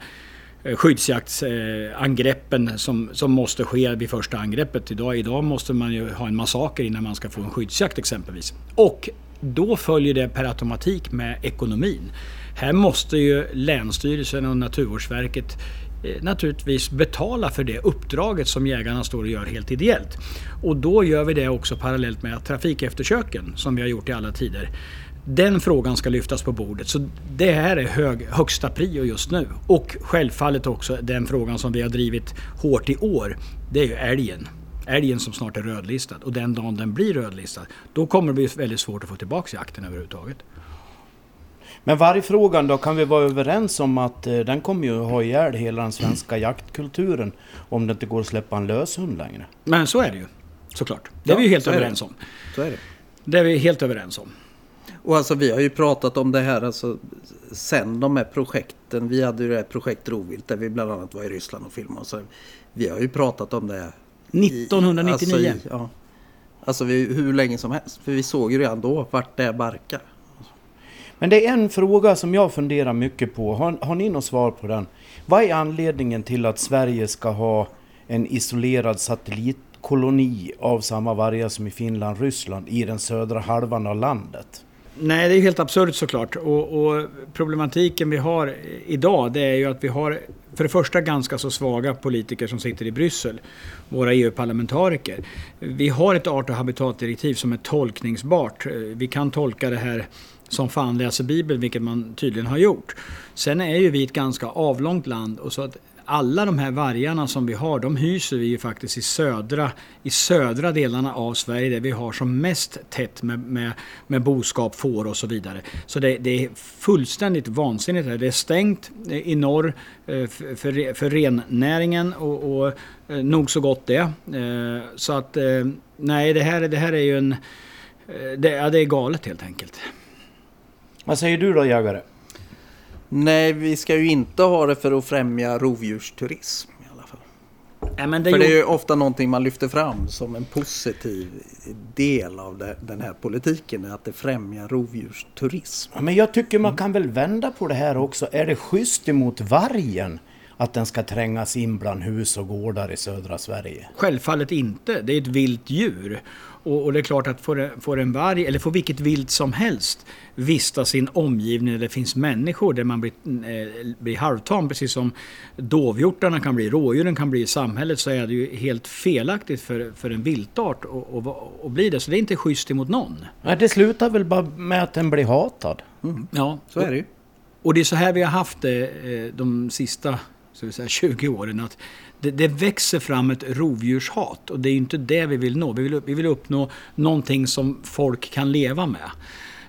eh, skyddsjaktsangreppen som, som måste ske vid första angreppet. Idag, idag måste man ju ha en massaker innan man ska få en skyddsjakt exempelvis. Och då följer det per automatik med ekonomin. Här måste ju Länsstyrelsen och Naturvårdsverket eh, naturligtvis betala för det uppdraget som jägarna står och gör helt ideellt. Och då gör vi det också parallellt med trafikeftersöken, som vi har gjort i alla tider, den frågan ska lyftas på bordet. Så det här är hög, högsta prio just nu. Och självfallet också den frågan som vi har drivit hårt i år. Det är ju älgen. Älgen som snart är rödlistad. Och den dagen den blir rödlistad, då kommer det bli väldigt svårt att få tillbaka jakten överhuvudtaget. Men vargfrågan då, kan vi vara överens om att eh, den kommer ju ha ihjäl hela den svenska jaktkulturen om det inte går att släppa en löshund längre? Men så är det ju. Såklart. Det är Ja, vi ju helt är överens om. Så är det. Det är vi helt överens om. Och alltså vi har ju pratat om det här alltså, sen de här projekten. Vi hade ju det här projekt Rovvilt där vi bland annat var i Ryssland och filmade. Och så, vi har ju pratat om det. i- 1999. Alltså, i, ja, alltså vi, hur länge som helst. För vi såg ju redan då vart det barkar. Men det är en fråga som jag funderar mycket på. Har, har ni något svar på den? Vad är anledningen till att Sverige ska ha en isolerad satellitkoloni av samma vargar som i Finland, Ryssland i den södra halvan av landet? Nej, det är helt absurt såklart. Och, och problematiken vi har idag det är ju att vi har för det första ganska så svaga politiker som sitter i Bryssel, våra EU-parlamentariker. Vi har ett art och habitatdirektiv som är tolkningsbart. Vi kan tolka det här som fan läser Bibeln, vilket man tydligen har gjort. Sen är ju vi ett ganska avlångt land och så att alla de här vargarna som vi har, de hyser vi ju faktiskt i södra, i södra delarna av Sverige där vi har som mest tätt med, med, med boskap, får och så vidare. Så det, det är fullständigt vansinnigt. här. Det är stängt eh, i norr eh, för, för, rennäringen och, och eh, nog så gott det. Så att nej, det här, det här är ju en... Det, ja, det är galet helt enkelt. Vad säger du då jägare? Nej, vi ska ju inte ha det för att främja rovdjursturism. I alla fall. Ja, men det För det är ju ofta någonting man lyfter fram som en positiv del av det, den här politiken. Att det främjar rovdjursturism. Ja, men jag tycker man kan väl vända på det här också. Är det schysst emot vargen att den ska trängas in bland hus och gårdar i södra Sverige? Självfallet inte. Det är ett vilt djur. Och, och det är klart att får, får en varg, eller får vilket vilt som helst, vistas i en omgivning där det finns människor, där man blir, eh, blir halvtam, precis som dovhjortarna kan bli, rådjuren kan bli i samhället, så är det ju helt felaktigt för, för en viltart att- bli det. Så det är inte schysst emot någon. Nej, det slutar väl bara med att den blir hatad. Ja, Så är det ju. Och det är så här vi har haft det eh, de sista så vill säga, 20 åren. Att det, det växer fram ett rovdjurshat och det är ju inte det vi vill nå. Vi vill, vi vill uppnå någonting som folk kan leva med.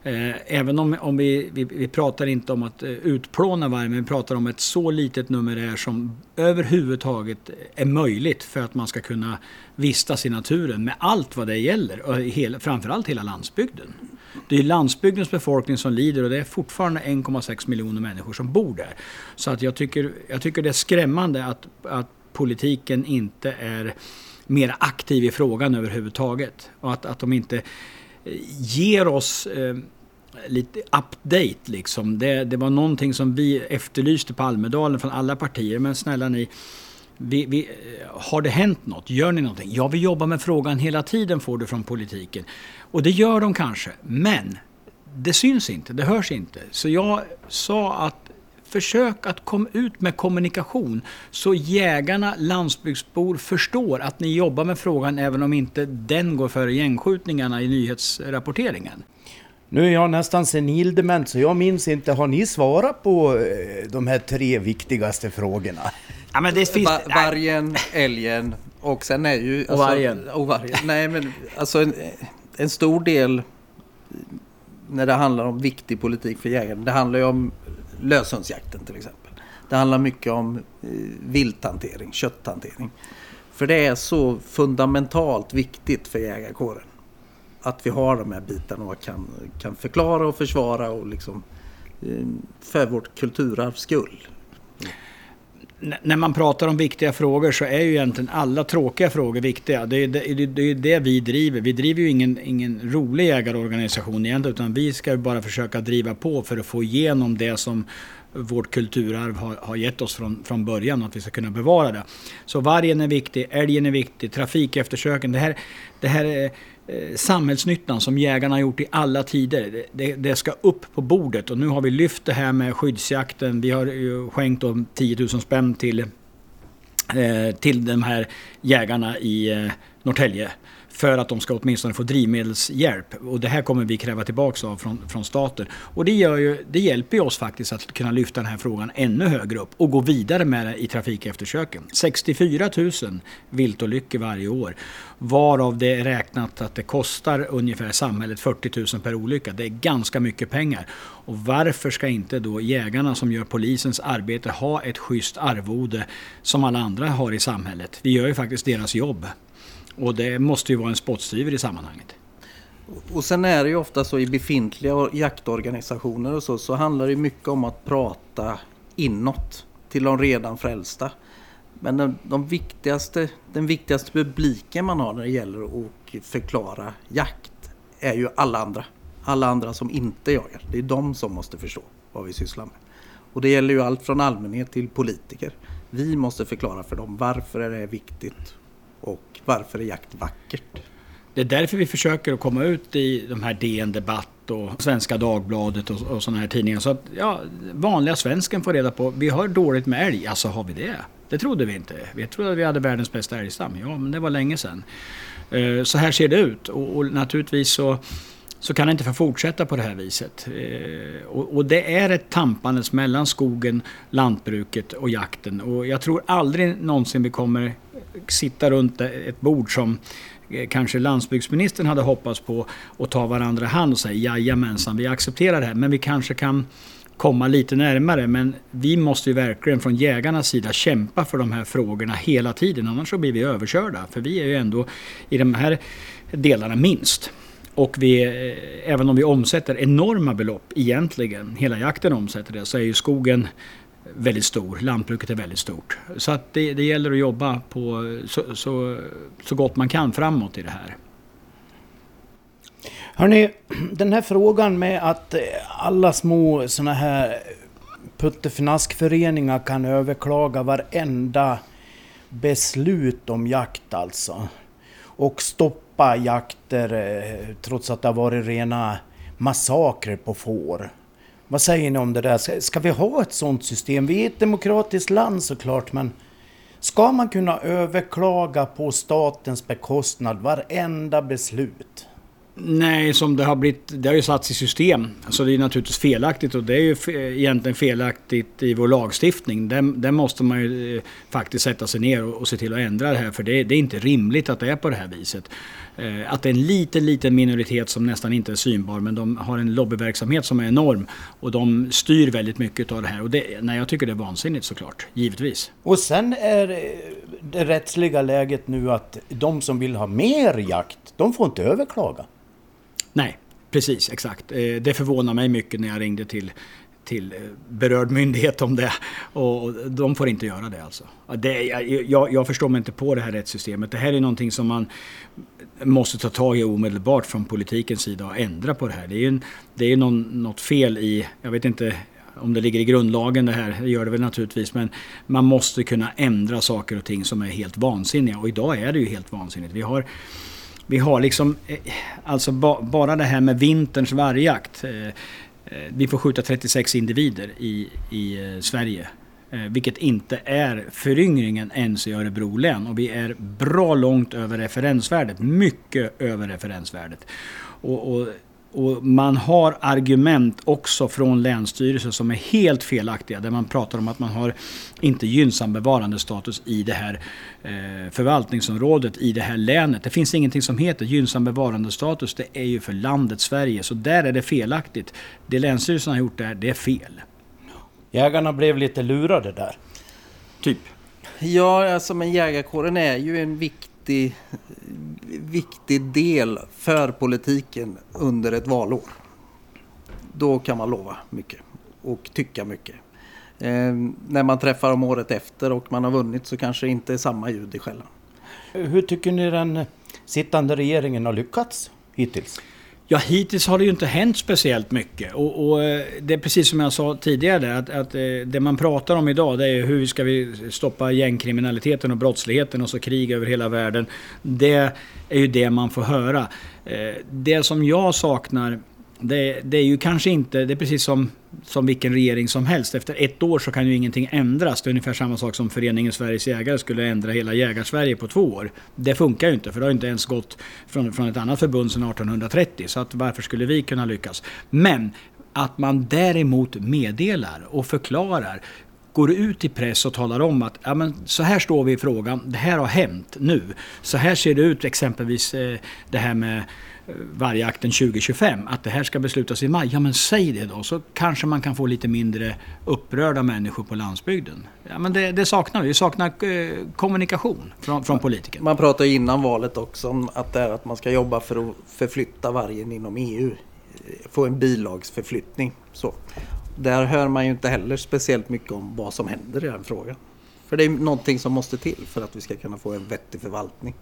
Eh, Även om, om vi, vi, vi pratar inte om att eh, utplåna vargen, men vi pratar om ett så litet numerär som överhuvudtaget är möjligt för att man ska kunna vistas i naturen med allt vad det gäller. Och hela, framförallt hela landsbygden. Det är landsbygdens befolkning som lider och det är fortfarande 1,6 miljoner människor som bor där. Så att jag tycker, jag tycker det är skrämmande att, att politiken inte är mer aktiv i frågan överhuvudtaget. Och att, att de inte eh, ger oss eh, lite update liksom. Det, det var någonting som vi efterlyste på Almedalen från alla partier. Men snälla ni, vi, vi, eh, har det hänt något? Gör ni någonting? Ja, vi jobbar med frågan hela tiden får du från politiken. Och det gör de kanske, men det syns inte, det hörs inte. Så jag sa att försök att komma ut med kommunikation så jägarna, landsbygdsbor förstår att ni jobbar med frågan även om inte den går före gängskjutningarna i nyhetsrapporteringen. Nu är jag nästan senildement så jag minns inte. Har ni svarat på eh, de här tre viktigaste frågorna? Ja, men det finns... Va- vargen, älgen och sen är ju... Alltså, vargen. Och vargen. Nej men alltså en, en stor del när det handlar om viktig politik för jägaren. Det handlar ju om löshundsjakten till exempel. Det handlar mycket om eh, vilthantering, kötthantering. För det är så fundamentalt viktigt för jägarkåren. Att vi har de här bitarna och kan, kan förklara och försvara och liksom eh, för vårt kulturarvs skull. När man pratar om viktiga frågor så är ju egentligen alla tråkiga frågor viktiga. Det är det, det, det, är det vi driver. Vi driver ju ingen, ingen rolig jägarorganisation egentligen utan vi ska ju bara försöka driva på för att få igenom det som vårt kulturarv har, har gett oss från, från början och att vi ska kunna bevara det. Så vargen är viktig, älgen är viktig, trafikeftersöken. Det här, det här är Eh, samhällsnyttan som jägarna har gjort i alla tider. Det, det, det, ska upp på bordet och nu har vi lyft det här med skyddsjakten. Vi har ju skänkt 10 000 spänn till, eh, till de här jägarna i eh, Norrtälje för att de ska åtminstone få drivmedelshjälp. Och det här kommer vi kräva tillbaka av från, från staten. Och det, gör ju, det hjälper ju oss faktiskt att kunna lyfta den här frågan ännu högre upp och gå vidare med det i trafikeftersöken. 64 000 viltolyckor varje år. Varav det är räknat att det kostar ungefär samhället 40 000 per olycka. Det är ganska mycket pengar. Och varför ska inte då jägarna som gör polisens arbete ha ett schysst arvode som alla andra har i samhället? Vi gör ju faktiskt deras jobb. Och det måste ju vara en spottstyver i sammanhanget. Och sen är det ju ofta så i befintliga jaktorganisationer och så, så handlar det mycket om att prata inåt till de redan frälsta. Men den, de viktigaste, den viktigaste publiken man har när det gäller att förklara jakt är ju alla andra. Alla andra som inte jagar. Det är de som måste förstå vad vi sysslar med. Och det gäller ju allt från allmänhet till politiker. Vi måste förklara för dem varför är det viktigt och varför är jakt vackert? Det är därför vi försöker att komma ut i de här DN Debatt och Svenska Dagbladet och, och sådana här tidningar. Så att ja, vanliga svensken får reda på, vi har dåligt med älg. Alltså har vi det? Det trodde vi inte. Vi trodde att vi hade världens bästa älgstam. Ja, men det var länge sedan. Eh, så här ser det ut och, och naturligtvis så så kan det inte få fortsätta på det här viset. Eh, och, det är ett tampandes mellan skogen, lantbruket och jakten. Och jag tror aldrig någonsin vi kommer sitta runt ett bord som eh, kanske landsbygdsministern hade hoppats på och ta varandra i hand och säga jajamensan, vi accepterar det här. Men vi kanske kan komma lite närmare. Men vi måste ju verkligen från jägarnas sida kämpa för de här frågorna hela tiden. Annars så blir vi överkörda. För vi är ju ändå i de här delarna minst. Och vi, eh, även om vi omsätter enorma belopp egentligen, hela jakten omsätter det, så är ju skogen väldigt stor. Lantbruket är väldigt stort. Så att det, det gäller att jobba på så, så, så gott man kan framåt i det här. Hörni, den här frågan med att alla små sådana här puttefnaskföreningar kan överklaga varenda beslut om jakt alltså. Och stoppa jakter eh, trots att det har varit rena massakrer på får. Vad säger ni om det där? Ska vi ha ett sådant system? Vi är ett demokratiskt land såklart, men ska man kunna överklaga på statens bekostnad varenda beslut? Nej, som det har blivit, det har ju satts i system. Så det är naturligtvis felaktigt och det är ju egentligen felaktigt i vår lagstiftning. Där, måste man ju eh, faktiskt sätta sig ner och, och se till att ändra det här. För det, det, är inte rimligt att det är på det här viset. Eh, att det är en liten, liten minoritet som nästan inte är synbar men de har en lobbyverksamhet som är enorm. Och de styr väldigt mycket av det här. Och det, nej, jag tycker det är vansinnigt såklart, givetvis. Och sen är det rättsliga läget nu att de som vill ha mer jakt, de får inte överklaga. Nej, precis, exakt. Eh, det förvånar mig mycket när jag ringde till till eh, berörd myndighet om det. Och de får inte göra det alltså. Det, jag, jag förstår mig inte på det här rättssystemet. Det här är någonting som man måste ta tag i omedelbart från politikens sida och ändra på det här. Det är ju det är någon, något fel i, jag vet inte om det ligger i grundlagen det här, det gör det väl naturligtvis, men man måste kunna ändra saker och ting som är helt vansinniga. Och idag är det ju helt vansinnigt. Vi har vi har liksom, eh, alltså ba, bara det här med vinterns vargjakt. Eh, Eh, vi får skjuta 36 individer i, i eh, Sverige. Eh, vilket inte är föryngringen ens i Örebro län. Och vi är bra långt över referensvärdet. Mycket över referensvärdet. Och, och och man har argument också från Länsstyrelsen som är helt felaktiga. Där man pratar om att man har inte gynnsam bevarandestatus i det här eh, förvaltningsområdet, i det här länet. Det finns ingenting som heter gynnsam bevarandestatus. Det är ju för landet Sverige. Så där är det felaktigt. Det Länsstyrelsen har gjort där, det är fel. Jägarna blev lite lurade där. Typ. Ja, alltså men jägarkåren är ju en viktig viktig del för politiken under ett valår. Då kan man lova mycket och tycka mycket. Eh, när man träffar dem året efter och man har vunnit så kanske det inte är samma ljud i skällan. Hur tycker ni den sittande regeringen har lyckats hittills? Ja, hittills har det ju inte hänt speciellt mycket. Och, och eh, det är precis som jag sa tidigare, att, att eh, det man pratar om idag det är hur ska vi stoppa gängkriminaliteten och brottsligheten och så krig över hela världen. Det är ju det man får höra. Eh, det som jag saknar det, det, är ju kanske inte, det är precis som, som vilken regering som helst. Efter ett år så kan ju ingenting ändras. Det är ungefär samma sak som föreningen Sveriges jägare skulle ändra hela jägarsverige på två år. Det funkar ju inte för det har inte ens gått från, från ett annat förbund sedan 1830. Så att varför skulle vi kunna lyckas? Men att man däremot meddelar och förklarar går ut i press och talar om att ja, men så här står vi i frågan, det här har hänt nu. Så här ser det ut exempelvis eh, det här med vargjakten 2025, att det här ska beslutas i maj. Ja men säg det då, så kanske man kan få lite mindre upprörda människor på landsbygden. Ja men det, det saknar vi, vi saknar eh, kommunikation från, från politiker. Man pratade innan valet också om att, det är att man ska jobba för att förflytta vargen inom EU. Få en bilagsförflyttning. Så. Där hör man ju inte heller speciellt mycket om vad som händer i den frågan. För det är någonting som måste till för att vi ska kunna få en vettig förvaltning.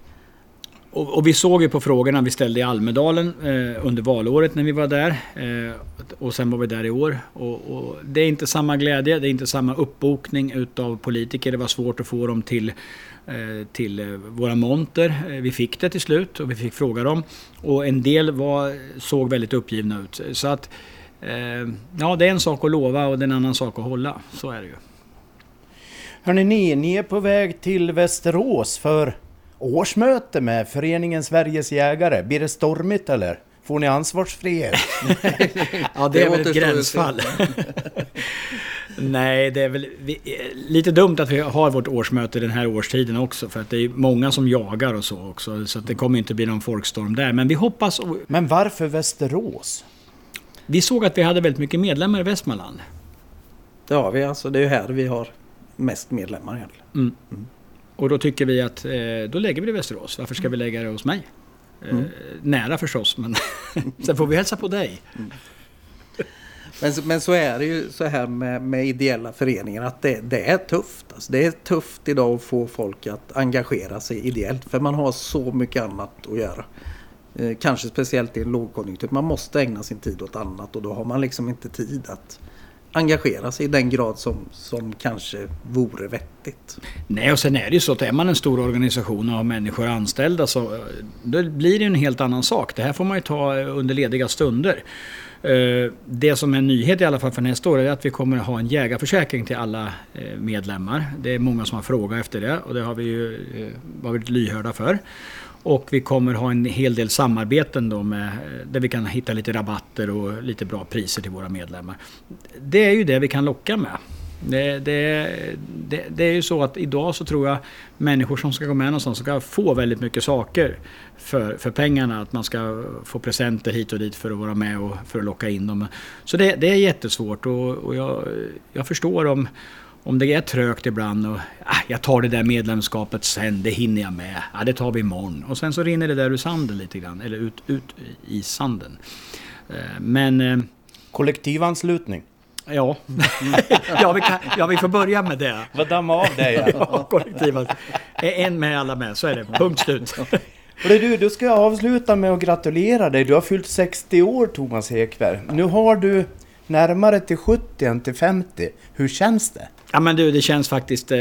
Och, och, vi såg ju på frågorna vi ställde i Almedalen eh, under valåret när vi var där. Eh, och sen var vi där i år. Och, och, det är inte samma glädje, det är inte samma uppbokning utav politiker. Det var svårt att få dem till, eh, till eh, våra monter. Eh, vi fick det till slut och vi fick fråga dem. Och en del var, såg väldigt uppgivna ut. Så att, eh, ja det är en sak att lova och det är en annan sak att hålla. Så är det ju. Hörrni, ni, ni är på väg till Västerås för årsmöte med föreningen Sveriges jägare. Blir det stormigt eller? Får ni ansvarsfrihet? <laughs> ja, det är väl ett gränsfall. <laughs> Nej, det är väl vi, lite dumt att vi har vårt årsmöte den här årstiden också. För att det är många som jagar och så också. Så det kommer inte bli någon folkstorm där. Men vi hoppas... Men varför Västerås? Vi såg att vi hade väldigt mycket medlemmar i Västmanland. Det har vi alltså. Det är ju här vi har mest medlemmar egentligen. Mm. Mm. Och då tycker vi att eh, då lägger vi det i Västerås. Varför ska vi lägga det hos mig? Eh, mm. Nära förstås, men <laughs> sen får vi hälsa på dig. Mm. Men, men så är det ju så här med, med ideella föreningar att det, det, är tufft. Alltså det är tufft idag att få folk att engagera sig ideellt för man har så mycket annat att göra. Eh, kanske speciellt i en lågkonjunktur. Man måste ägna sin tid åt annat och då har man liksom inte tid att engagera sig i den grad som, som kanske vore vettigt. Nej, och sen är det ju så att är man en stor organisation och har människor anställda så eh, då blir det en helt annan sak. Det här får man ju ta eh, under lediga stunder. Eh, det som är en nyhet i alla fall för nästa år är att vi kommer att ha en jägarförsäkring till alla medlemmar. Det är många som har frågat efter det och det har vi ju varit lyhörda för. Och vi kommer ha en hel del samarbeten då med, där vi kan hitta lite rabatter och lite bra priser till våra medlemmar. Det är ju det vi kan locka med. Det, det, det, det, är ju så att idag så tror jag människor som ska gå med någonstans ska få väldigt mycket saker för, för pengarna. Att man ska få presenter hit och dit för att vara med och för att locka in dem. Så det, det är jättesvårt och, och jag, jag förstår om, om det är trögt ibland och ah, jag tar det där medlemskapet sen, det hinner jag med. Ah, det tar vi imorgon. Och sen så rinner det där ur sanden lite grann, eller ut, ut i sanden. Eh, men... Eh, Kollektivanslutning? Ja. <laughs> ja, vi kan, ja, vi får börja med det. Vad damma av det ja. <laughs> ja kollektivanslutning. En med alla med, så är det. Punkt slut. Och det du, då ska jag avsluta med att gratulera dig. Du har fyllt 60 år Thomas Ekberg. Nu har du närmare till 70 än till 50. Hur känns det? Ja men du, det känns faktiskt eh,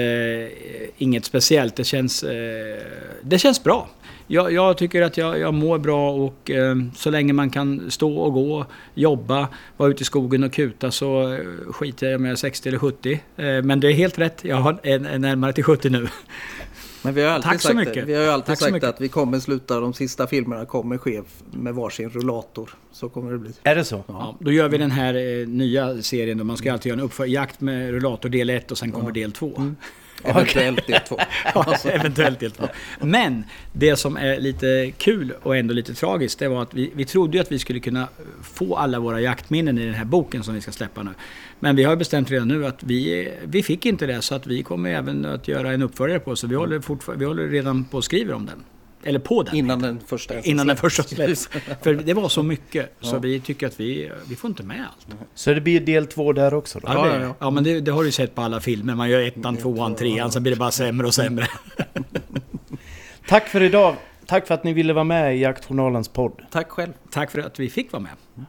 inget speciellt. Det känns, eh, det känns bra. Jag, jag tycker att jag, jag mår bra och eh, så länge man kan stå och gå, jobba, vara ute i skogen och kuta så eh, skiter jag om jag är 60 eller 70. Eh, men det är helt rätt, jag har en, en närmare till 70 nu. Men vi har alltid Tack så sagt, mycket. Vi har ju alltid Tack sagt att vi kommer sluta, de sista filmerna kommer ske med varsin rullator. Så kommer det bli. Är det så? Ja. ja då gör vi den här eh, nya serien då. Man ska alltid göra en uppför jakt med rullator del 1 och sen kommer ja. del 2. Mm. Eventuellt del 2. <laughs> ja, eventuellt del 2. Men det som är lite kul och ändå lite tragiskt, det var att vi, vi trodde ju att vi skulle kunna få alla våra jaktminnen i den här boken som vi ska släppa nu. Men vi har bestämt redan nu att vi, vi fick inte det, så att vi kommer även att göra en uppföljare på så vi håller, vi håller redan på och skriver om den. Eller på den. Innan den första Innan den första släpps. <laughs> För det var så mycket så ja. vi tycker att vi, vi får inte med allt. Så det blir del två där också då? Ja, ja, ja. ja men det, det, har du sett på alla filmer. Man gör ettan, tvåan, trean, så blir det bara sämre och sämre. <laughs> Tack för idag. Tack tack för att ni ville vara med i Jaktjournalens podd. Tack själv. Tack för att vi fick vara med.